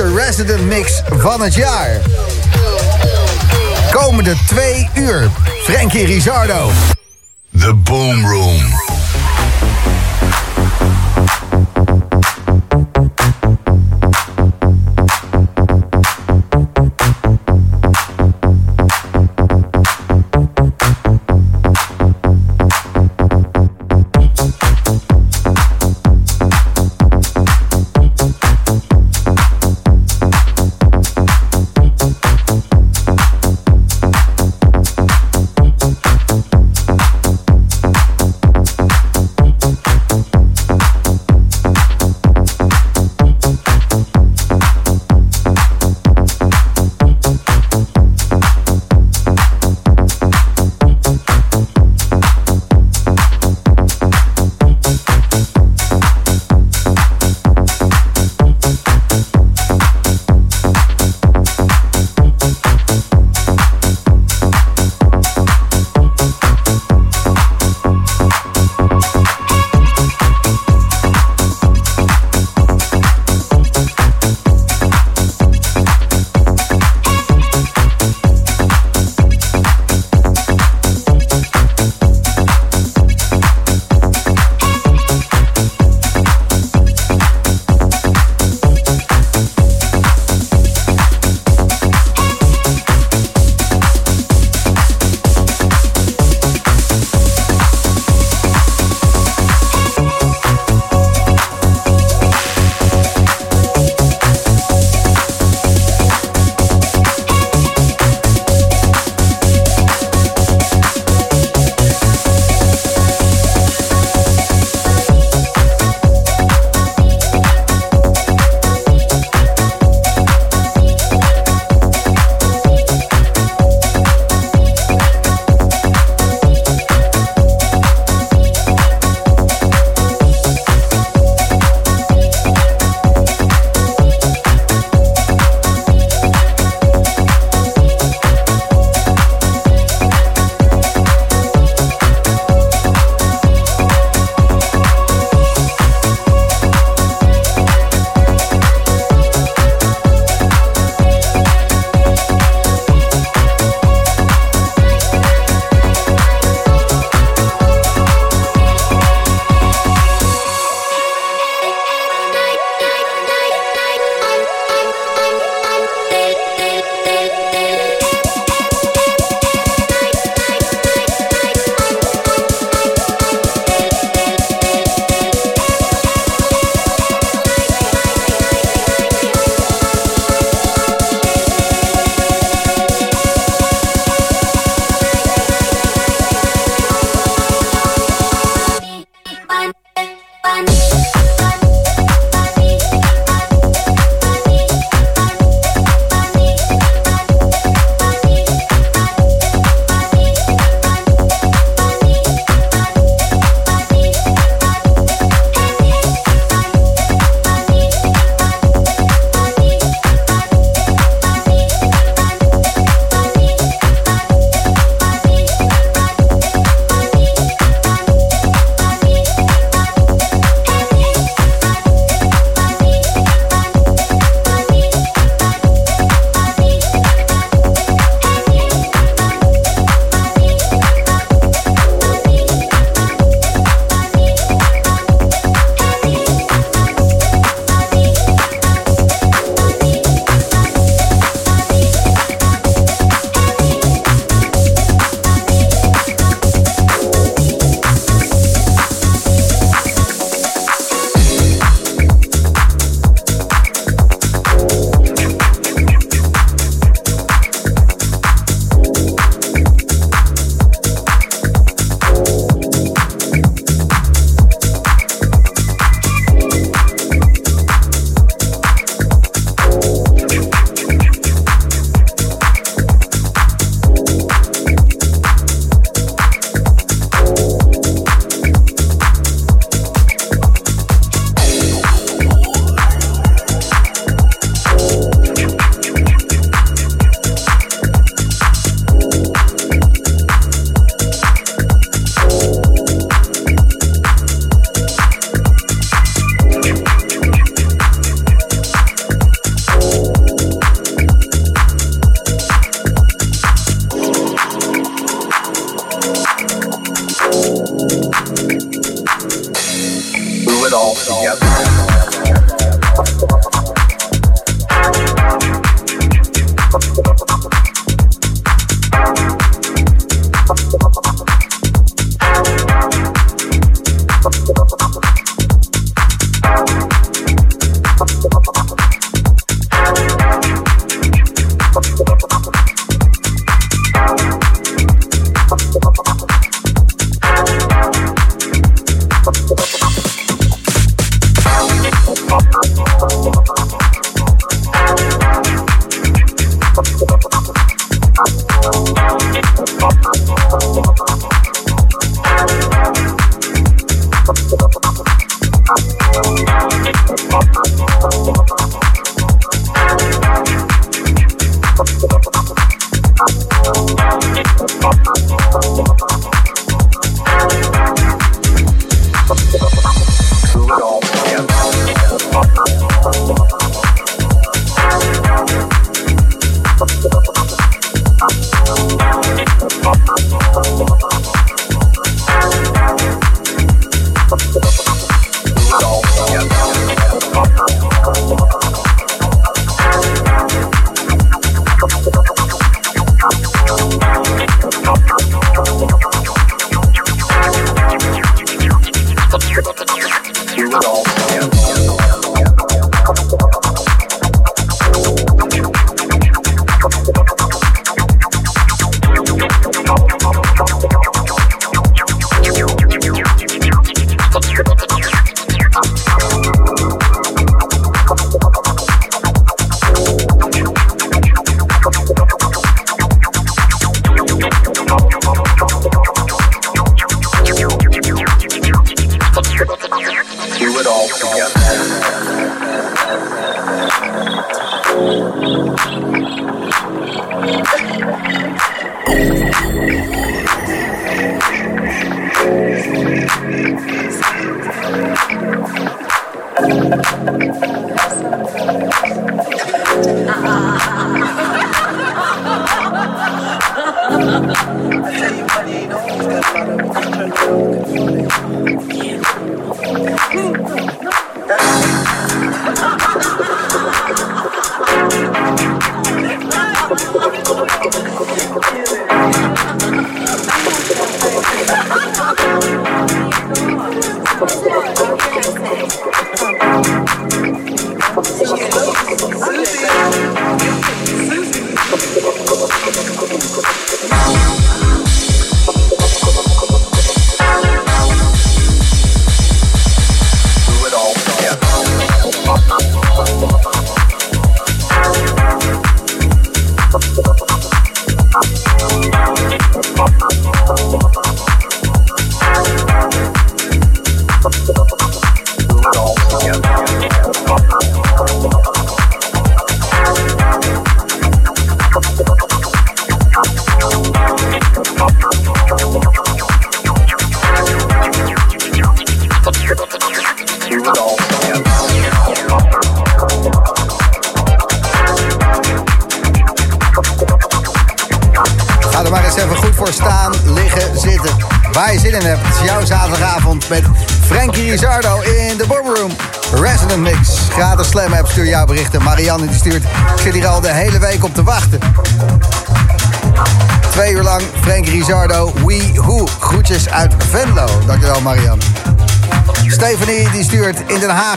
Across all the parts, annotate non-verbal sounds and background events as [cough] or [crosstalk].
beste resident mix van het jaar. Komende twee uur, Frankie Rizardo. The Boom Room.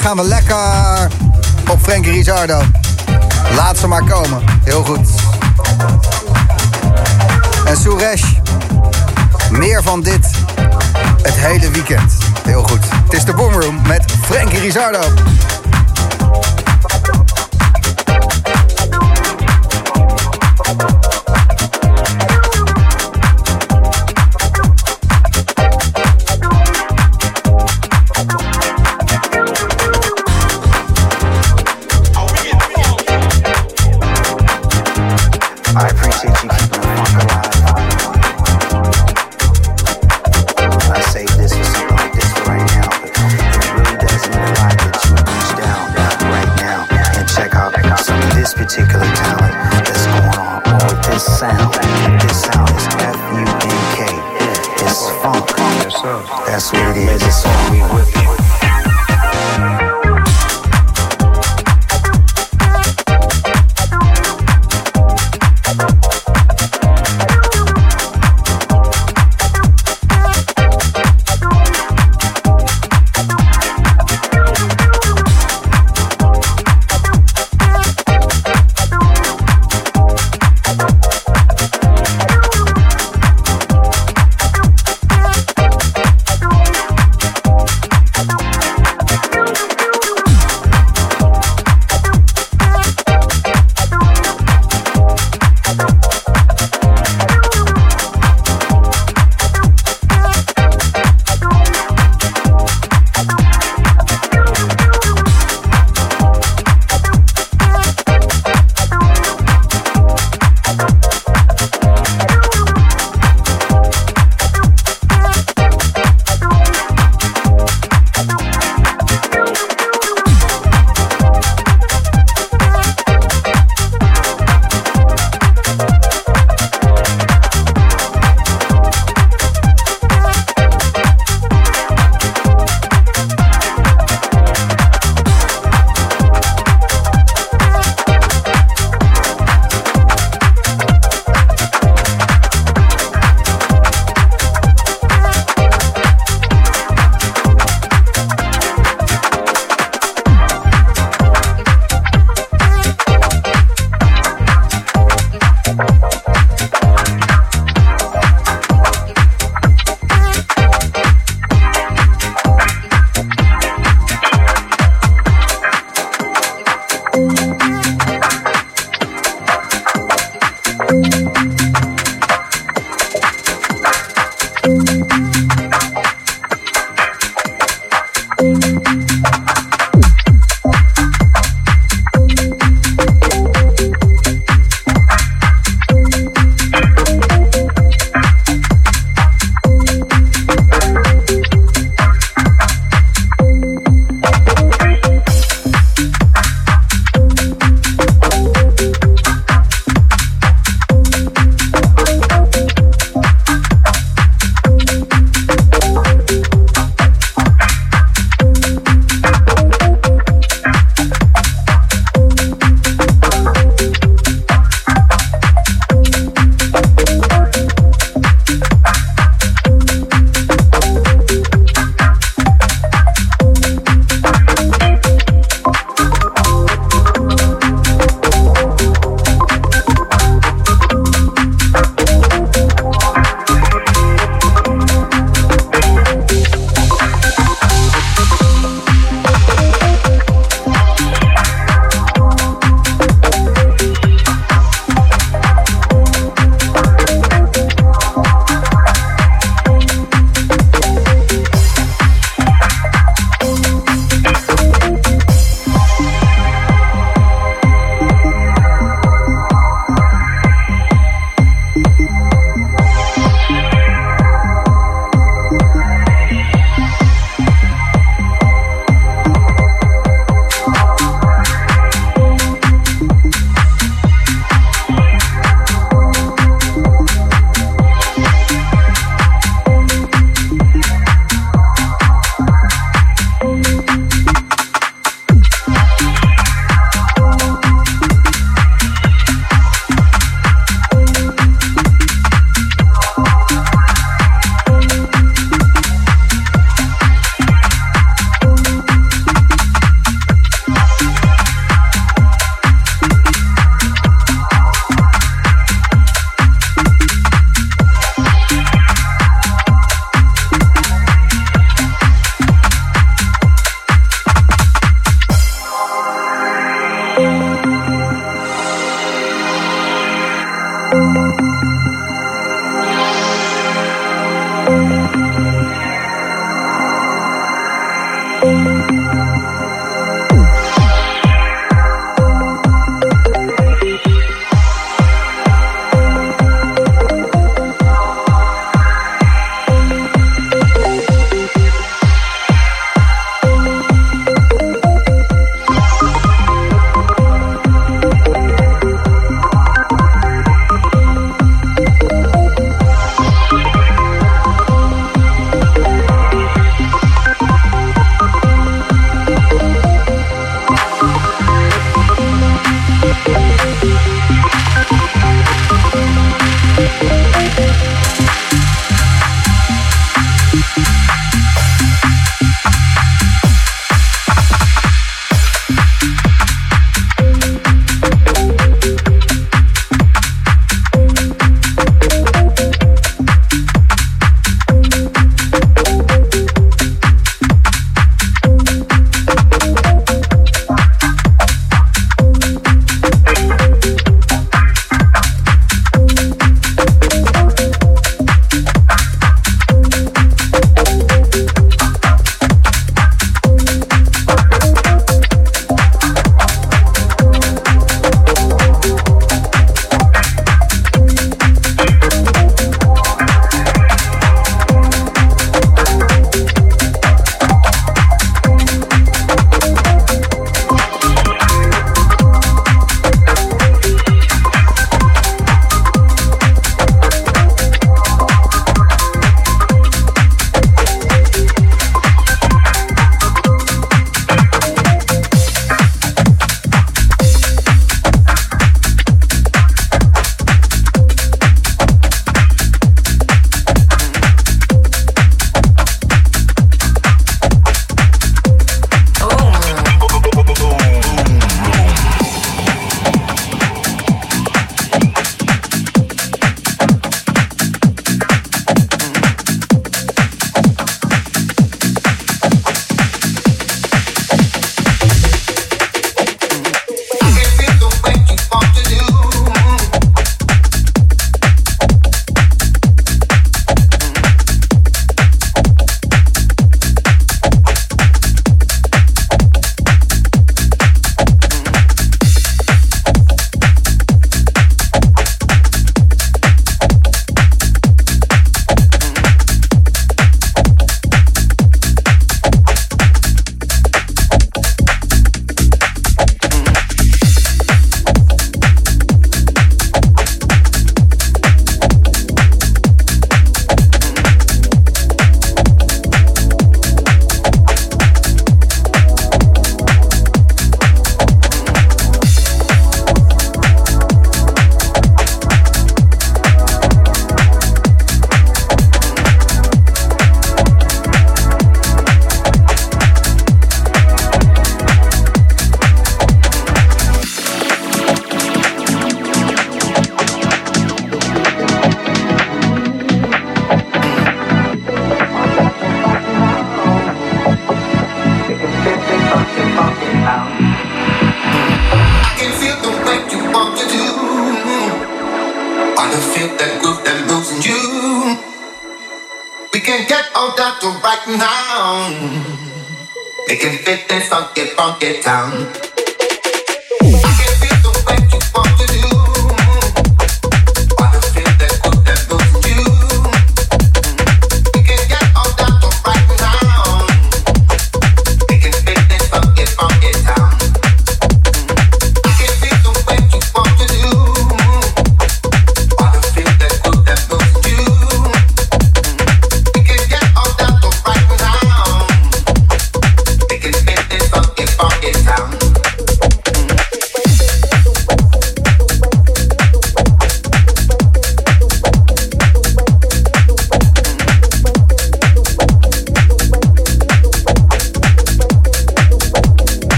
Gaan we lekker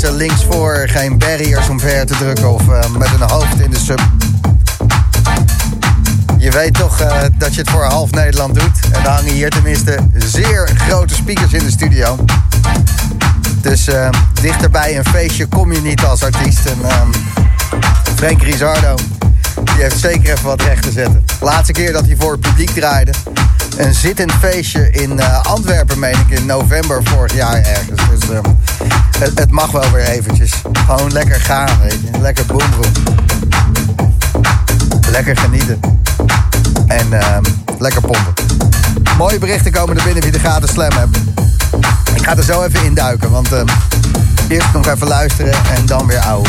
mensen links voor, geen barriers om ver te drukken of uh, met een hoofd in de sub. Je weet toch uh, dat je het voor half Nederland doet. En dan hangen hier tenminste zeer grote speakers in de studio. Dus dichterbij een feestje kom je niet als artiest. En Frank Rizardo, die heeft zeker even wat recht te zetten. Laatste keer dat hij voor het publiek draaide. Een zittend feestje in Antwerpen, meen ik, in november vorig jaar ergens. Dus het, mag wel weer eventjes. Gewoon lekker gaan, weet je. Lekker boomroom. Lekker genieten. En uh, lekker pompen. Mooie berichten komen er binnen wie de gaten slam hebt. Ik ga er zo even induiken, want uh, eerst nog even luisteren en dan weer ouwe.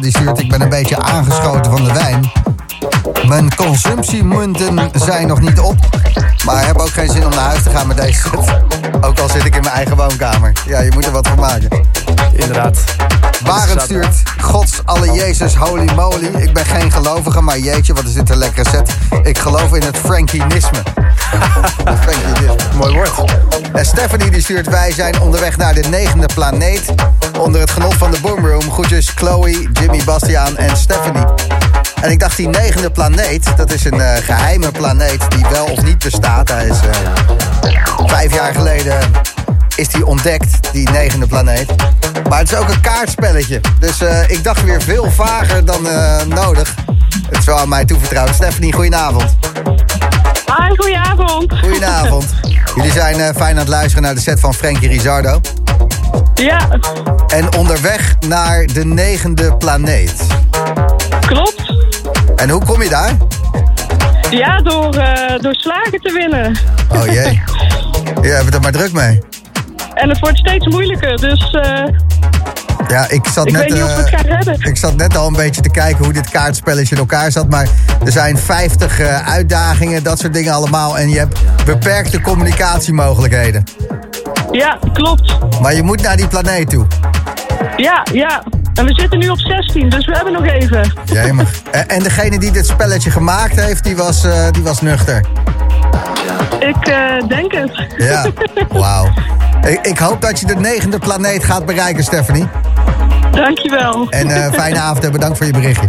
Die stuurt, ik ben een beetje aangeschoten van de wijn. Mijn consumptiemunten zijn nog niet op. Maar ik heb ook geen zin om naar huis te gaan met deze set. Ook al zit ik in mijn eigen woonkamer. Ja, je moet er wat van maken. Inderdaad. Barend stuurt, Gods alle Jezus, holy moly. Ik ben geen gelovige, maar jeetje, wat is dit een lekkere set. Ik geloof in het Frankienisme. [laughs] Frankienisme. Mooi woord. En Stephanie die stuurt, wij zijn onderweg naar de negende planeet. Onder het genot van de Boomroom. Groetjes Chloe, Jimmy, Bastiaan en Stephanie. En ik dacht, die negende planeet, dat is een uh, geheime planeet die wel of niet bestaat. Hij is uh, vijf jaar geleden is die ontdekt, die negende planeet. Maar het is ook een kaartspelletje. Dus uh, ik dacht weer veel vager dan nodig. Het is wel aan mij toevertrouwd. Stephanie, goedenavond. Hi, goedenavond. Goedenavond. [laughs] Jullie zijn fijn aan het luisteren naar de set van Frankie Rizardo. Ja. En onderweg naar de negende planeet. Klopt. En hoe kom je daar? Ja, door, uh, door slagen te winnen. Oh jee. [laughs] Je hebt er maar druk mee. En het wordt steeds moeilijker, dus... Uh, ja, ik zat ik net. Weet niet of het gaat redden. Ik zat net al een beetje te kijken hoe dit kaartspelletje in elkaar zat. Maar er zijn 50 uh, uitdagingen, dat soort dingen allemaal. En je hebt beperkte communicatiemogelijkheden. Ja, klopt. Maar je moet naar die planeet toe. Ja, ja. En we zitten nu op 16, dus we hebben nog even. Jemig. En degene die dit spelletje gemaakt heeft, die was, uh, die was nuchter. Ik uh, denk het. Ja, [laughs] wauw. Ik, ik, hoop dat je de negende planeet gaat bereiken, Stephanie. Dankjewel. En uh, fijne [laughs] avond en bedankt voor je berichtje.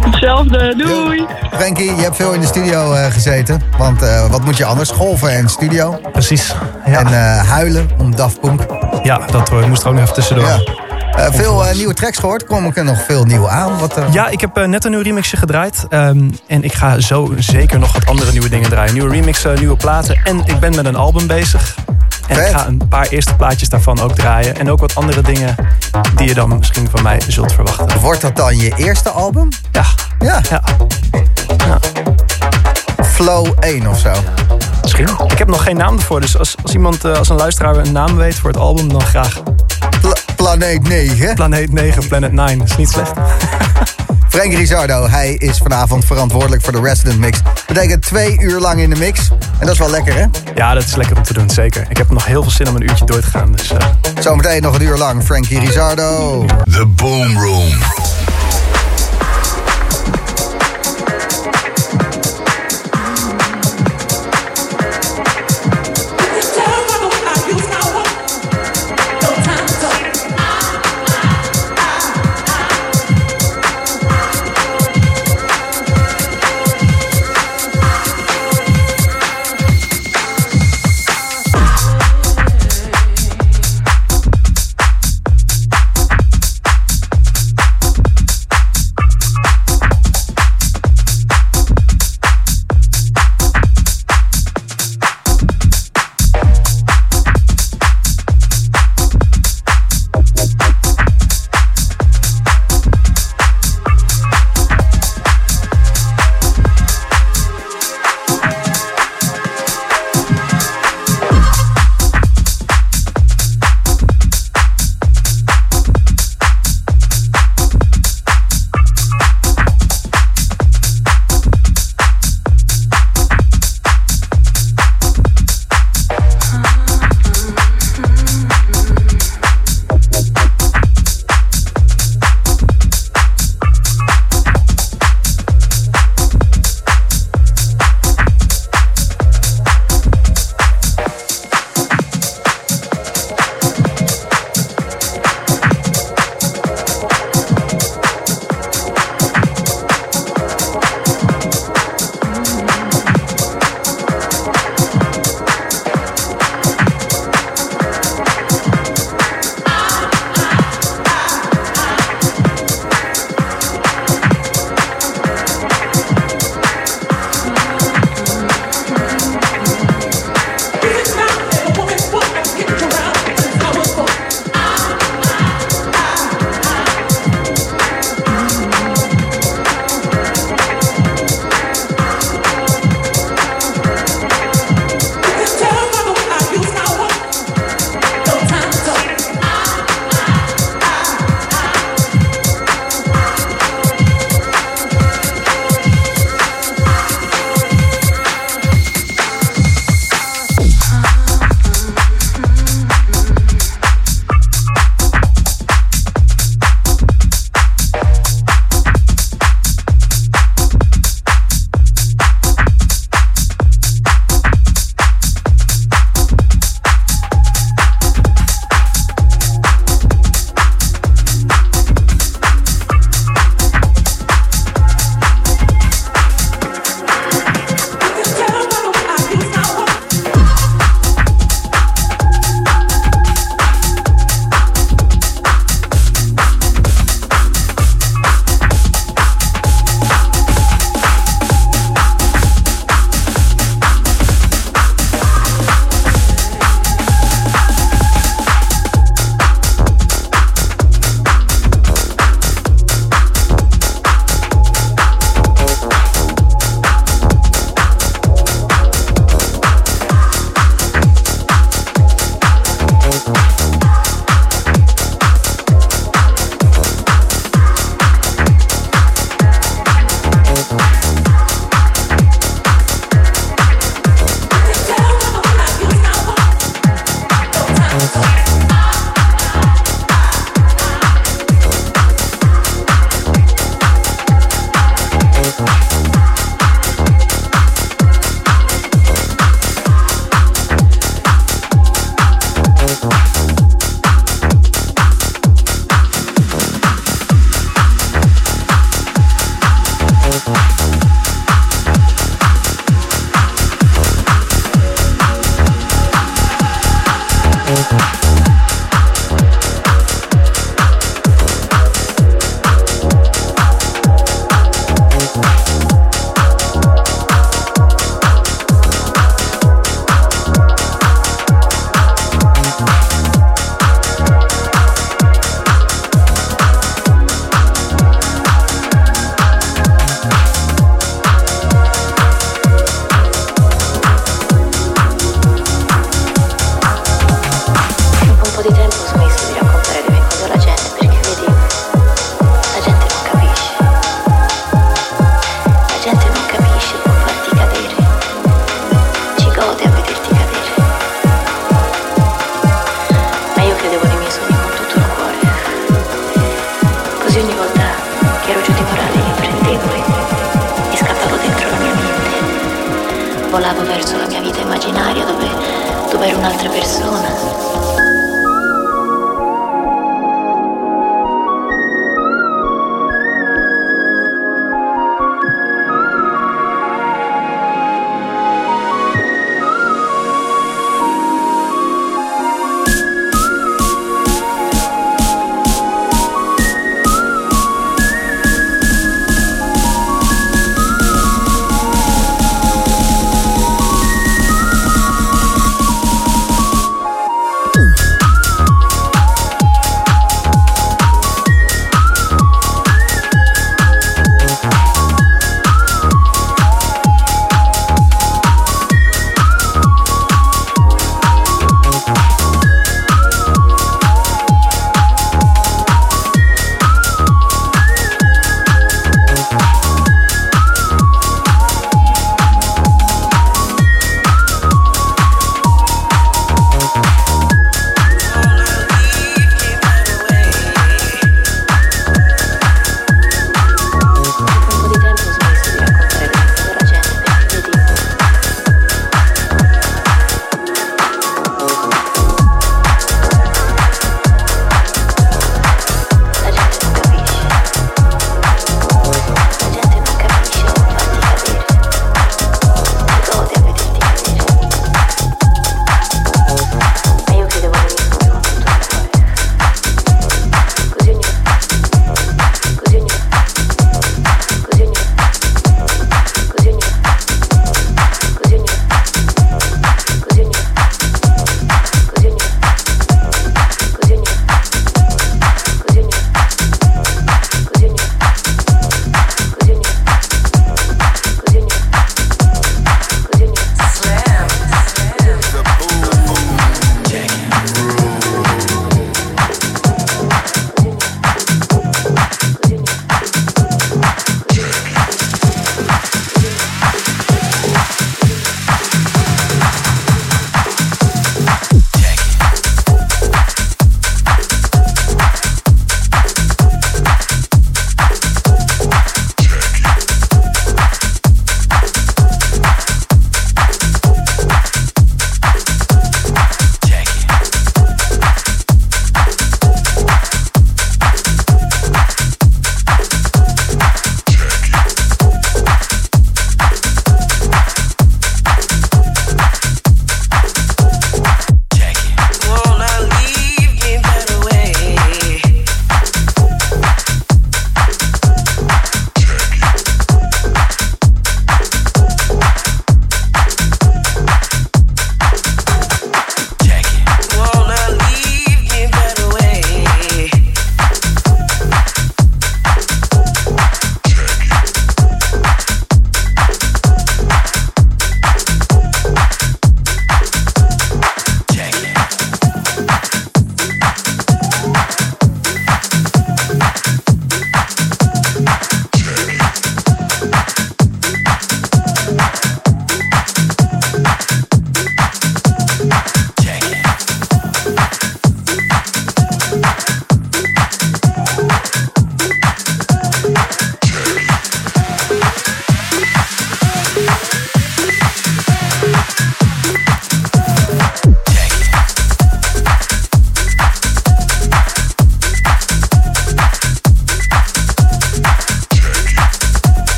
Hetzelfde, doei. Frankie, je hebt veel in de studio uh, gezeten. Want uh, wat moet je anders? Golven en studio. Precies. Ja. En uh, huilen om Daft Punk. Ja, dat moest er ook nog even tussendoor. Ja. Uh, veel uh, nieuwe tracks gehoord. Kom ik er nog veel nieuw aan? Wat, uh... Ja, ik heb net een nieuw remixje gedraaid. Um, en ik ga zo zeker nog wat andere nieuwe dingen draaien. Nieuwe remixen, nieuwe platen. En ik ben met een album bezig. En Vet. ik ga een paar eerste plaatjes daarvan ook draaien. En ook wat andere dingen die je dan misschien van mij zult verwachten. Wordt dat dan je eerste album? Ja. Ja. ja. ja. Flow 1 of zo? Misschien. Ik heb nog geen naam ervoor. Dus als, als iemand, als een luisteraar een naam weet voor het album, dan graag. Pla Planeet 9. Planeet 9, Planet 9. Dat is niet slecht. [laughs] Frank Rizardo, hij is vanavond verantwoordelijk voor de Resident Mix. Betekent twee uur lang in de mix. En dat is wel lekker, hè? Ja, dat is lekker om te doen, zeker. Ik heb nog heel veel zin om een uurtje door te gaan. Dus, uh... Zometeen nog een uur lang, Frankie Rizardo. The Boom Room.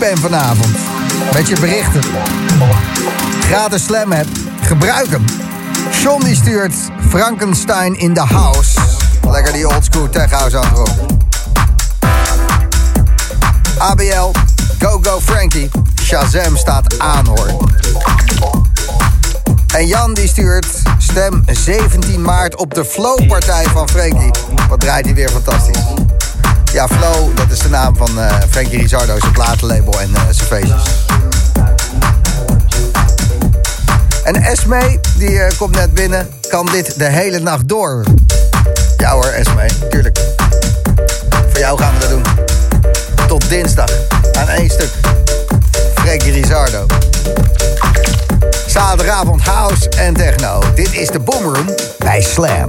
Bent vanavond. Met je berichten. Gratis slam hebt. Gebruik hem. John die stuurt Frankenstein in the house. Lekker die oldschool tech house aan ABL, Go Go Frankie. Shazam staat aan hoor. En Jan die stuurt stem 17 maart op de Flow-partij van Frankie. Wat draait hij weer fantastisch. Ja, Flow, dat is de naam van uh, Frankie Rizardo, zijn platenlabel en uh, zijn feestjes. En Esme, die uh, komt net binnen, kan dit de hele nacht door. Ja hoor, Esme, tuurlijk. Voor jou gaan we dat doen. Tot dinsdag, aan één stuk. Frankie Rizardo. Zaterdagavond house en techno. Dit is de Boomroom bij Slam.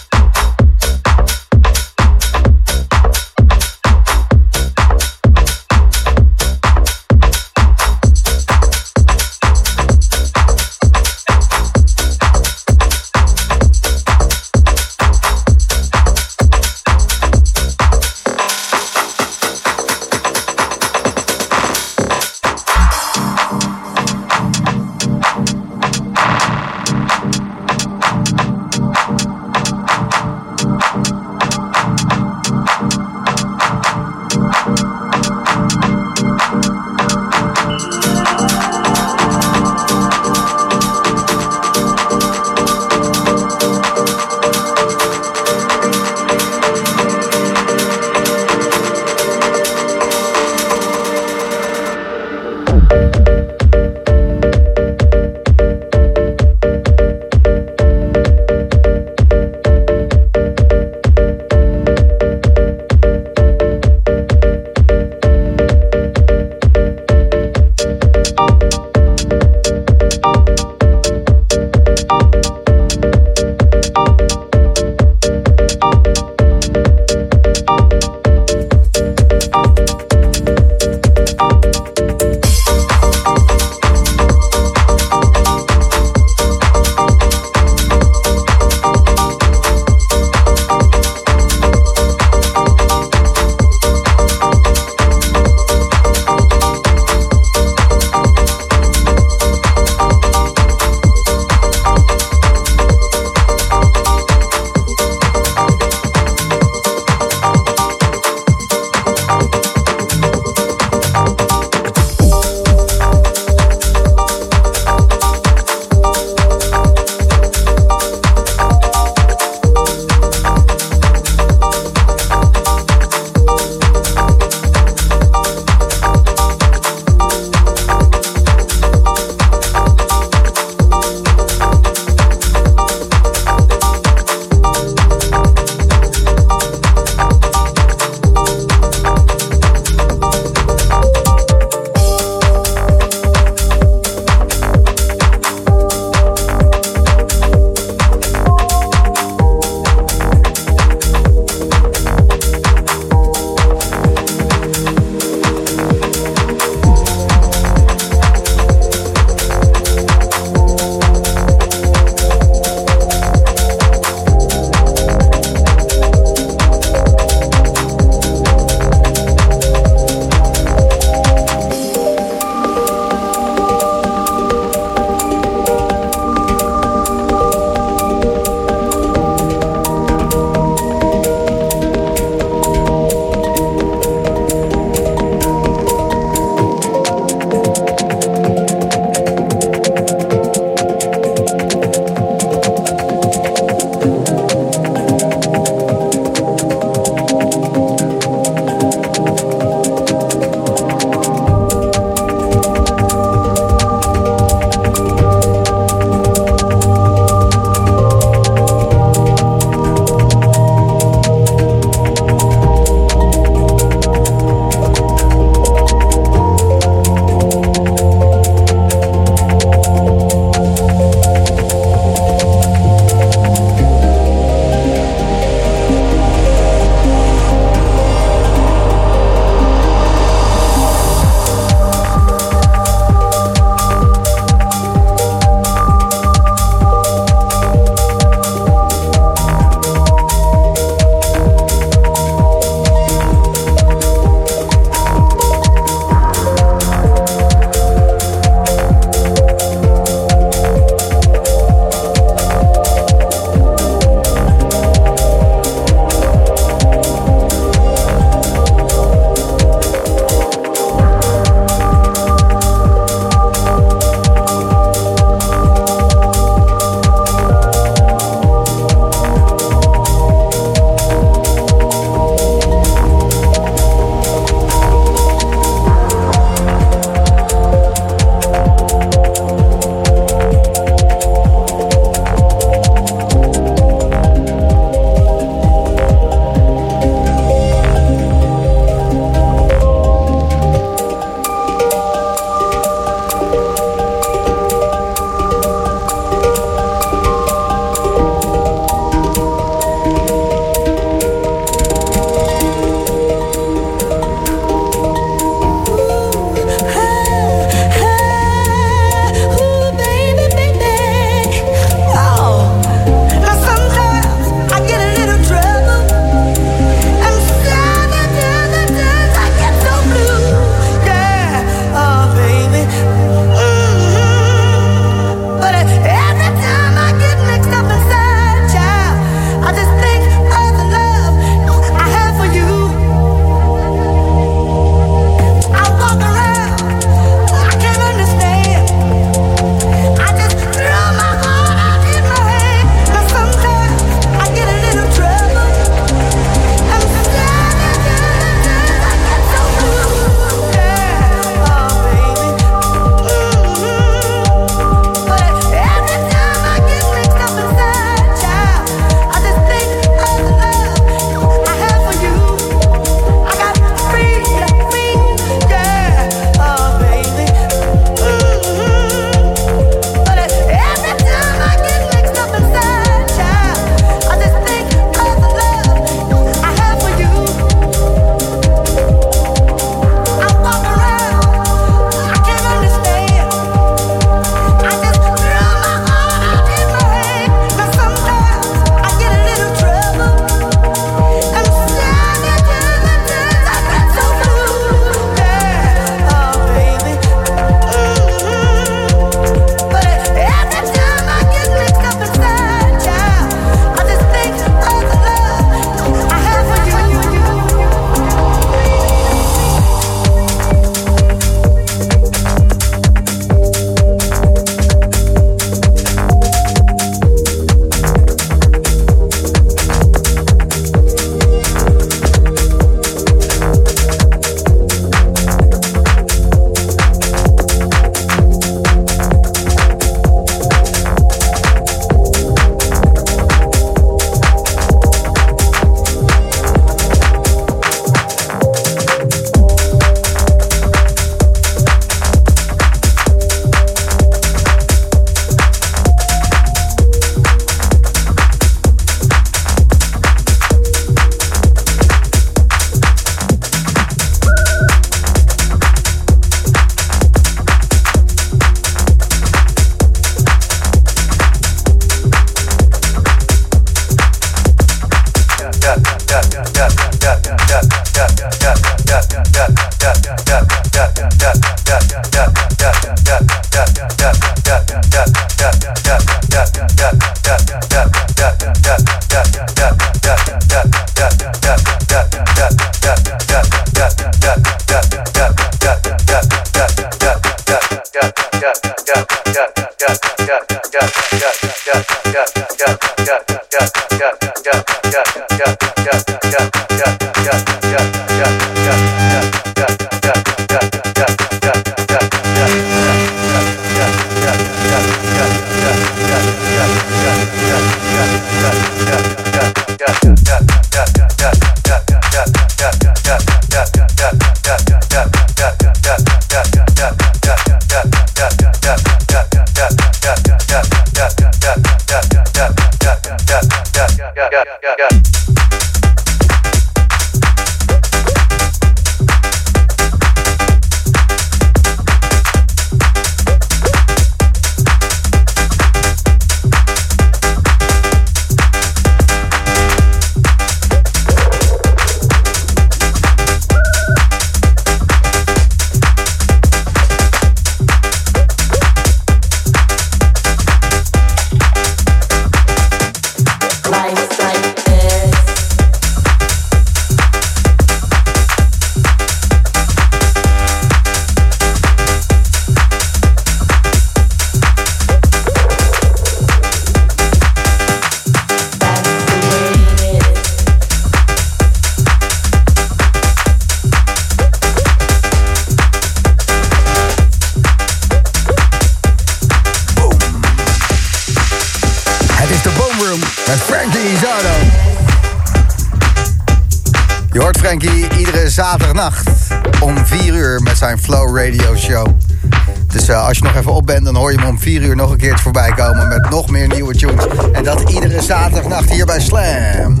4 uur nog een keer voorbij komen met nog meer nieuwe tunes. En dat iedere zaterdagnacht hier bij Slam.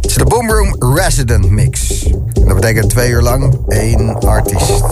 Het is de Boomroom Resident Mix. En dat betekent twee uur lang één artiest.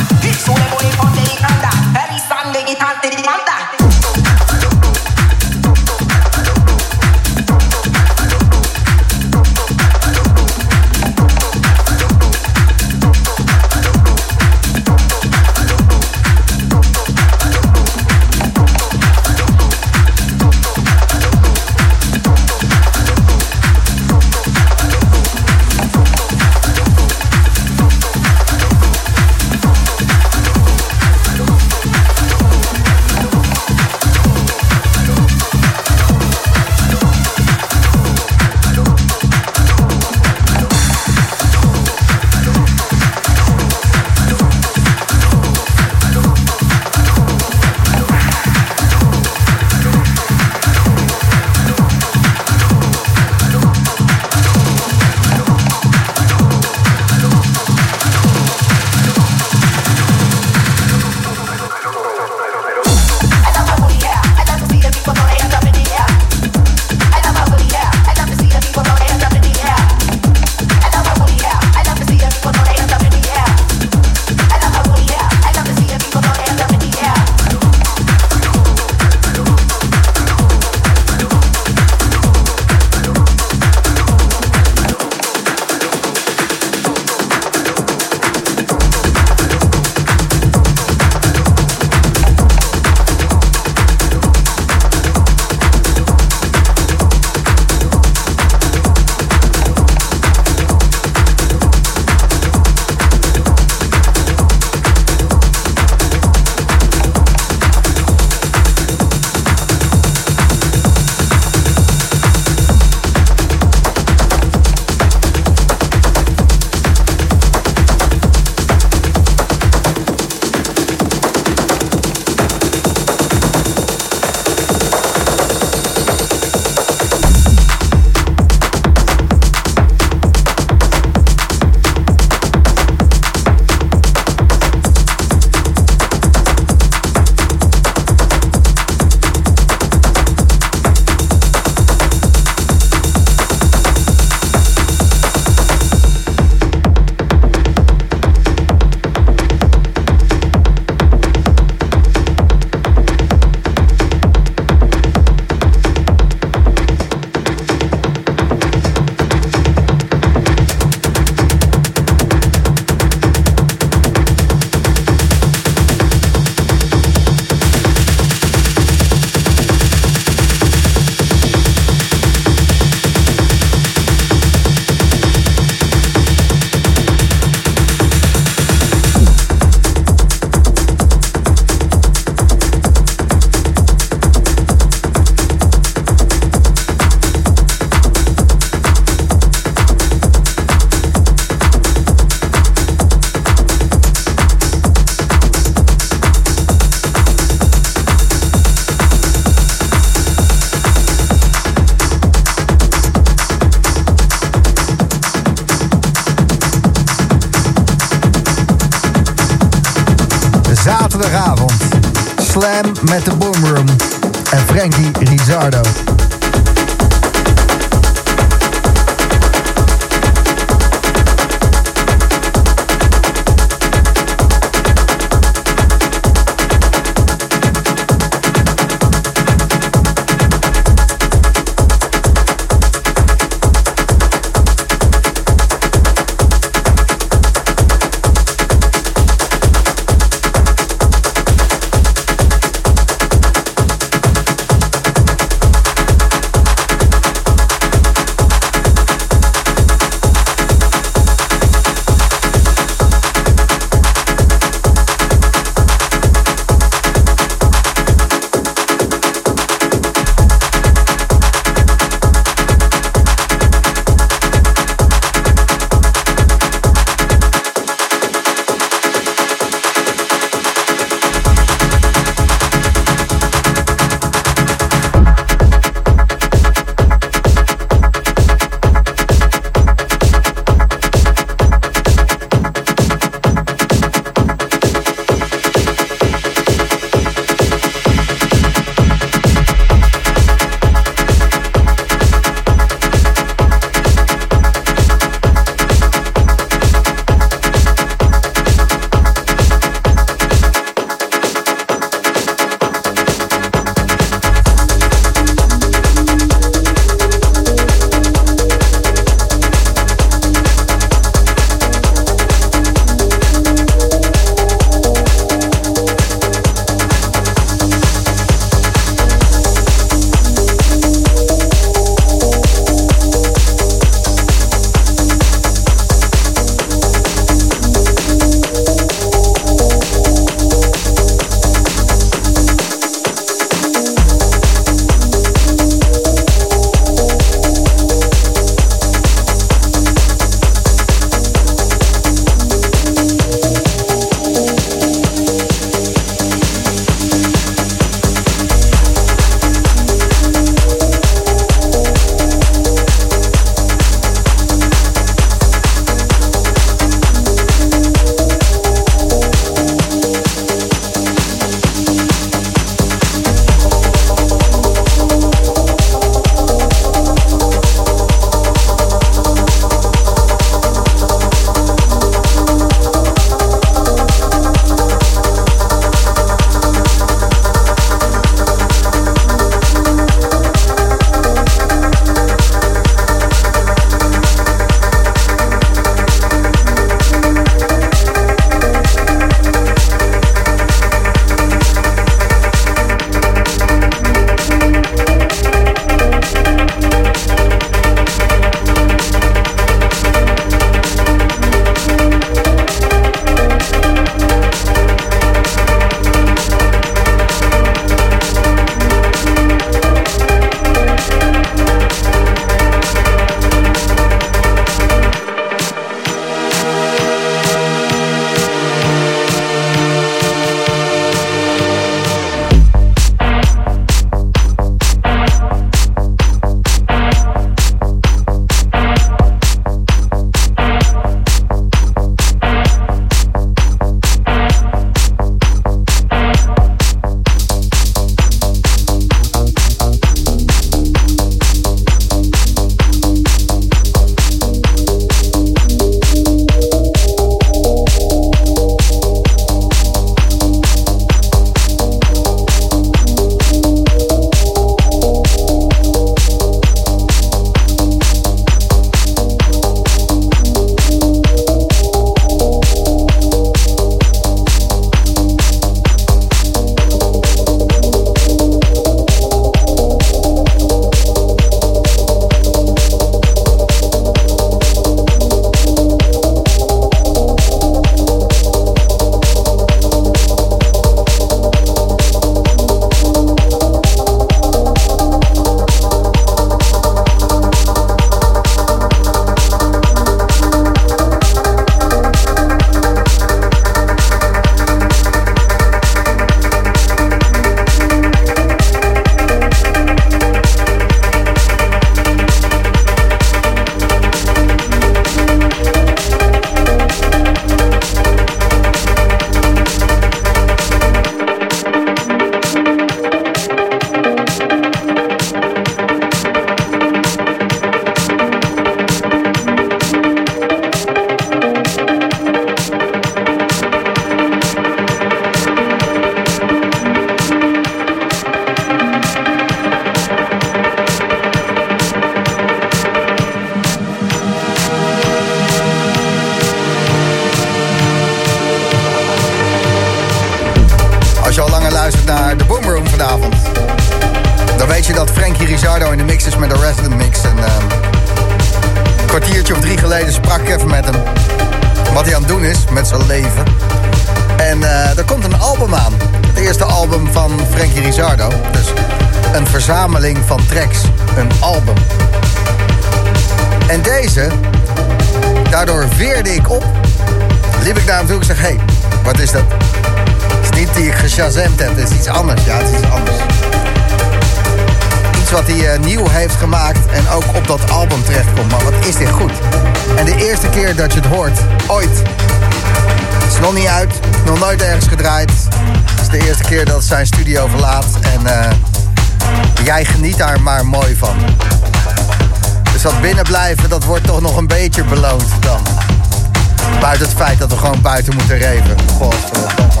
buiten moeten reven. Godverdomme.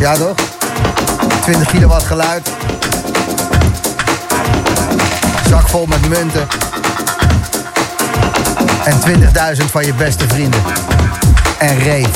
Ja toch? 20 kilowatt geluid. Zak vol met munten. En 20.000 van je beste vrienden. En reef.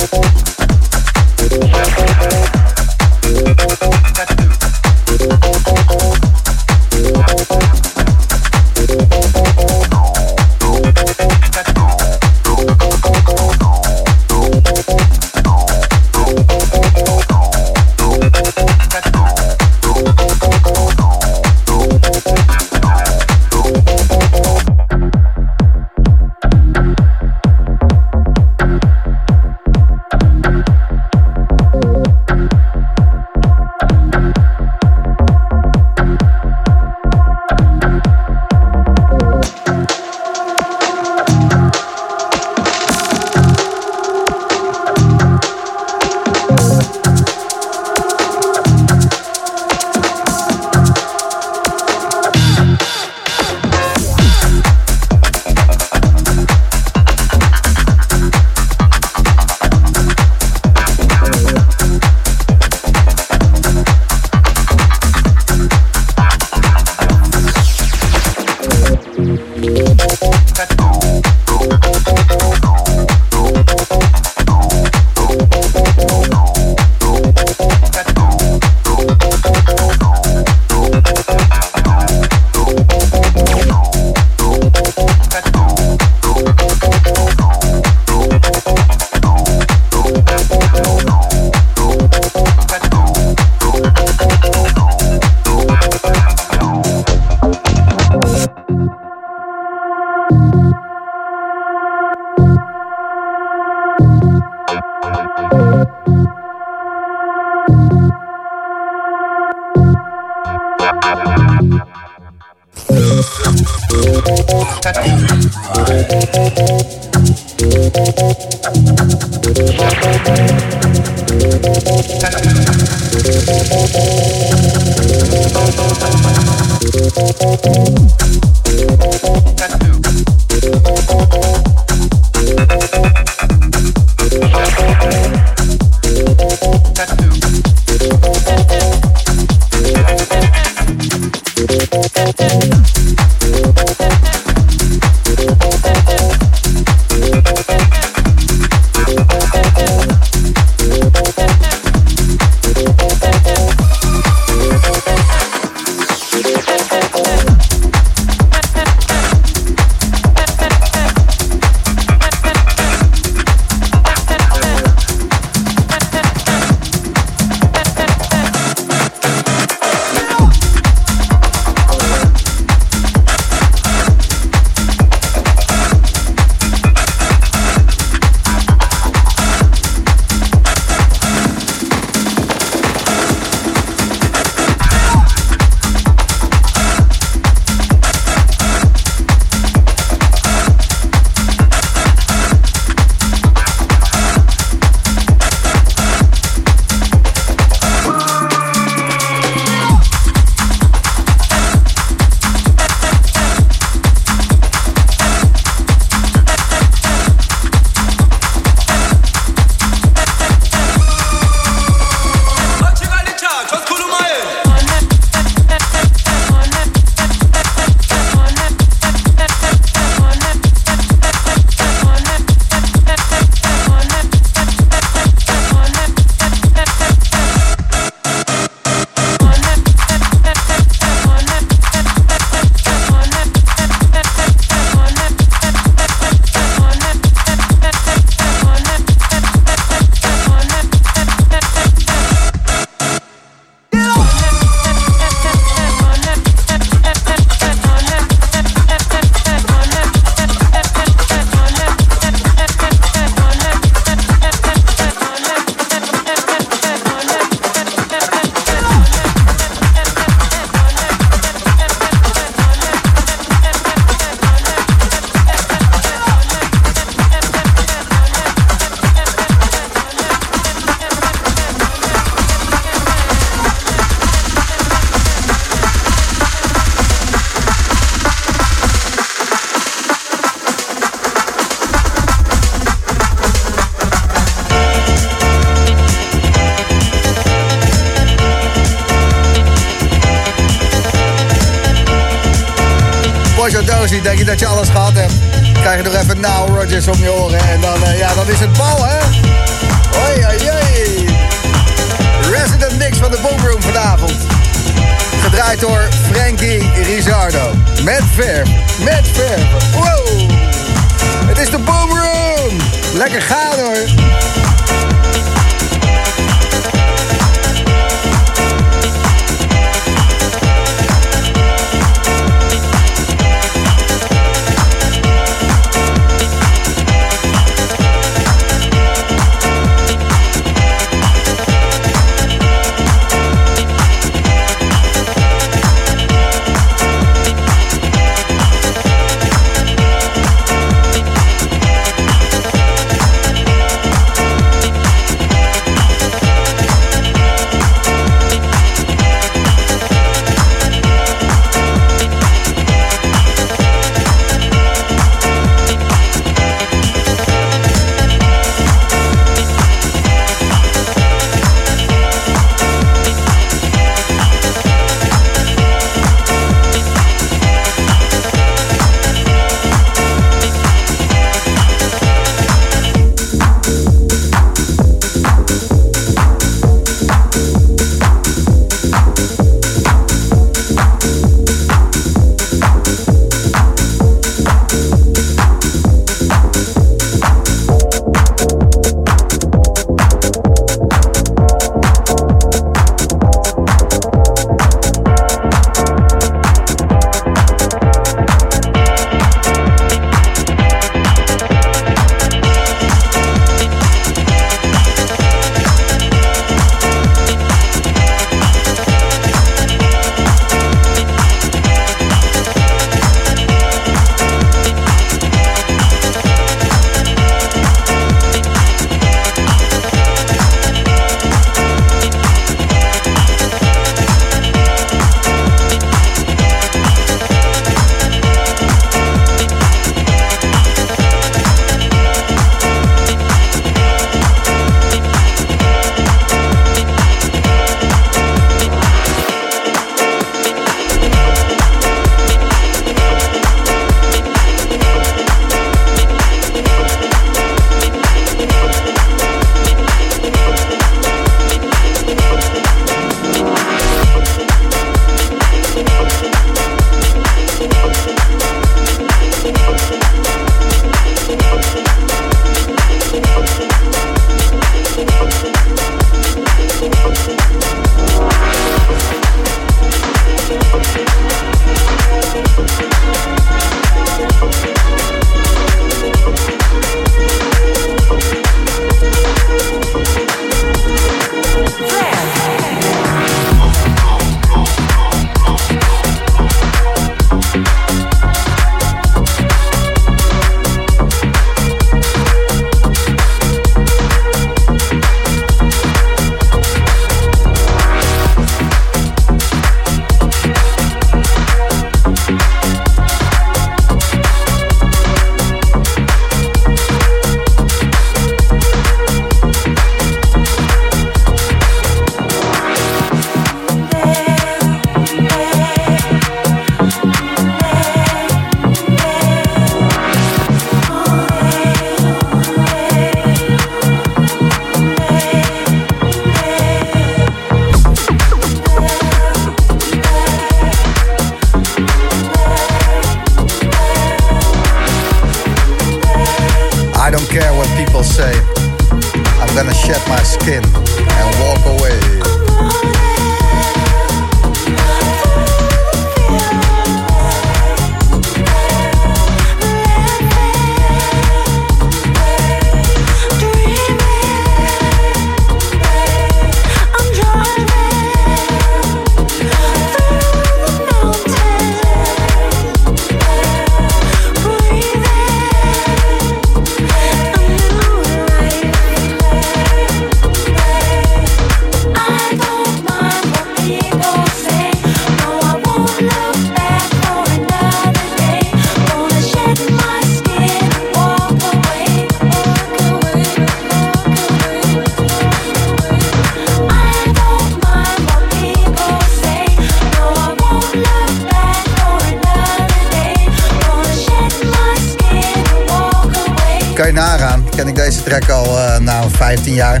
Al uh, nou 15 jaar.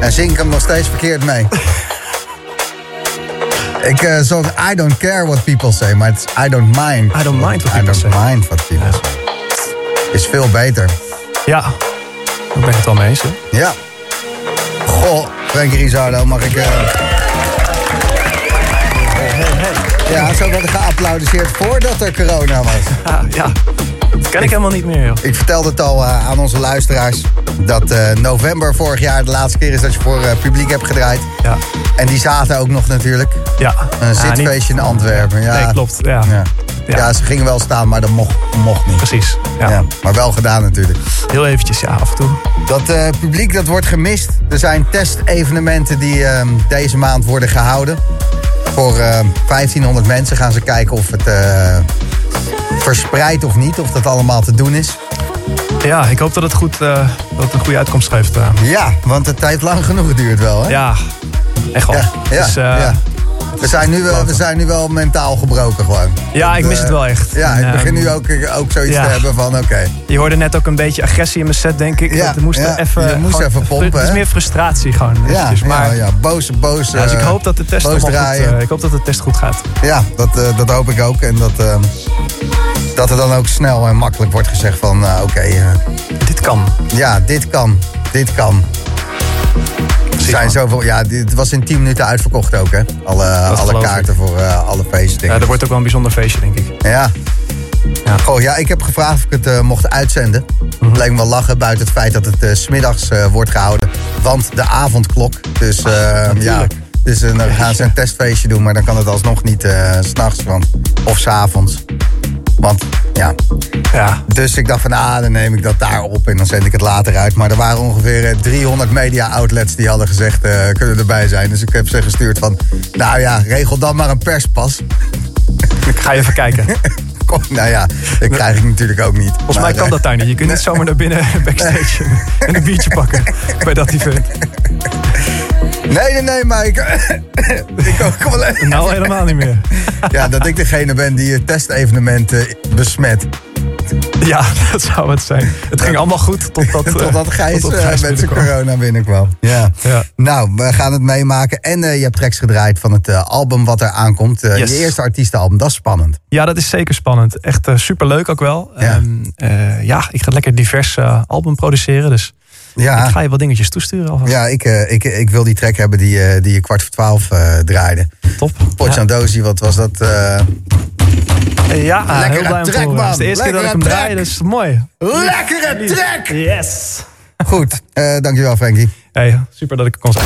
En zing ik hem nog steeds verkeerd mee. [laughs] ik uh, zong I don't care what people say, maar het is I don't mind. I don't mind what I don't say. mind what people Ja. say. Is veel beter. Ja, daar ben ik het wel mee eens. hè. Ja. Goh, Frankie Rizardo, mag ik... eh, Ja, zo werd er geapplaudiseerd voordat er corona was. [laughs] Ja, dat ken ik helemaal niet meer, joh. Ik vertelde het al eh, aan onze luisteraars... dat eh, november vorig jaar de laatste keer is dat je voor eh, publiek hebt gedraaid. Ja, En die zaten ook nog natuurlijk. ja. Een zitfeestje in Antwerpen. Ja. Nee, klopt. Ja, Ja. Ja. Ja. ze gingen wel staan, maar dat mocht, mocht niet. precies. Ja. Ja. Maar wel gedaan natuurlijk. Heel eventjes, ja, af en toe. Dat publiek dat wordt gemist. Er zijn testevenementen die eh, deze maand worden gehouden. Voor eh, 1500 mensen gaan ze kijken of het verspreidt of niet. Of dat allemaal te doen is. Ja, ik hoop dat het, goed, eh, dat het een goede uitkomst geeft. eh. Ja, want het tijd lang genoeg duurt wel. Hè? ja, echt wel. ja, ja, Dus, eh, ja. We zijn, nu wel, we zijn nu wel mentaal gebroken gewoon. Ja, ik mis het wel echt. Ja, ik begin ehm, nu ook, ook zoiets ja. te hebben van oké. Je hoorde net ook een beetje agressie in mijn set, denk ik. Ja, Dat moest er ja, even, je moest gewoon- even pompen, Het is meer frustratie gewoon. Ja, eventjes. maar, ja, ja, boos, boos. ja, dus ik eh, hoop dat de test goed, eh, ik hoop dat de test goed gaat. Ja, dat, eh, dat hoop ik ook. En dat, eh, dat er dan ook snel en makkelijk wordt gezegd van... oké, eh, Dit kan. ja, dit kan. Dit kan. Er zijn zoveel, ja, dit was in 10 minuten uitverkocht ook, hè? Alle, alle ik. kaarten voor eh, alle feesten. Ja, dat wordt ook wel een bijzonder feestje, denk ik. Ja. Ja. Goh, ja, ik heb gevraagd of ik het eh, mocht uitzenden. Mhm. Het leek me wel lachen buiten het feit dat het 's smiddags wordt gehouden. Want de avondklok. Dus eh, ja, natuurlijk. dus dan gaan ze een testfeestje doen, maar dan kan het alsnog niet s s'nachts of s'avonds. Want ja, Ja, dus ik dacht van ah, dan neem ik dat daar op en dan zend ik het later uit. Maar er waren ongeveer eh, 300 media outlets die hadden gezegd eh, kunnen erbij zijn. Dus ik heb ze gestuurd van, nou ja, regel dan maar een perspas. ik ga even kijken. [laughs] Kom, nou ja, dat krijg ik natuurlijk ook niet. Volgens mij kan dat daar niet. Je kunt niet [laughs] zomaar naar binnen [laughs] backstage en een biertje pakken bij dat event. Nee, nee, nee, maar ik, [laughs] ik kom wel even. Nou, helemaal niet meer. [laughs] Ja, dat ik degene ben die het testevenement eh, besmet. Ja, [laughs] dat zou het zijn. Het ging allemaal goed totdat, eh, Totdat Gijs, totdat eh, met zijn corona binnenkwam. Ja. Ja. Nou, we gaan het meemaken. En eh, je hebt tracks gedraaid van het eh, album wat er aankomt. Eh, Yes. Je eerste artiestenalbum, dat is spannend. Ja, dat is zeker spannend. Echt super superleuk ook wel. Ja. Ja, ja ik ga lekker divers eh, album produceren. Dus Ja, ik ga je wat dingetjes toesturen alvast. ja ik, eh, ik, ik wil die track hebben die, eh, die je kwart voor twaalf eh, draaide. Top. Potjandozi, wat was dat? Ja, ja Lekkere heel blij om te track, horen. Het is de eerste keer dat ik hem draai, dus mooi. lekkere track! Yes. Goed, eh, dankjewel Frankie. Hey, super dat ik er kon zijn.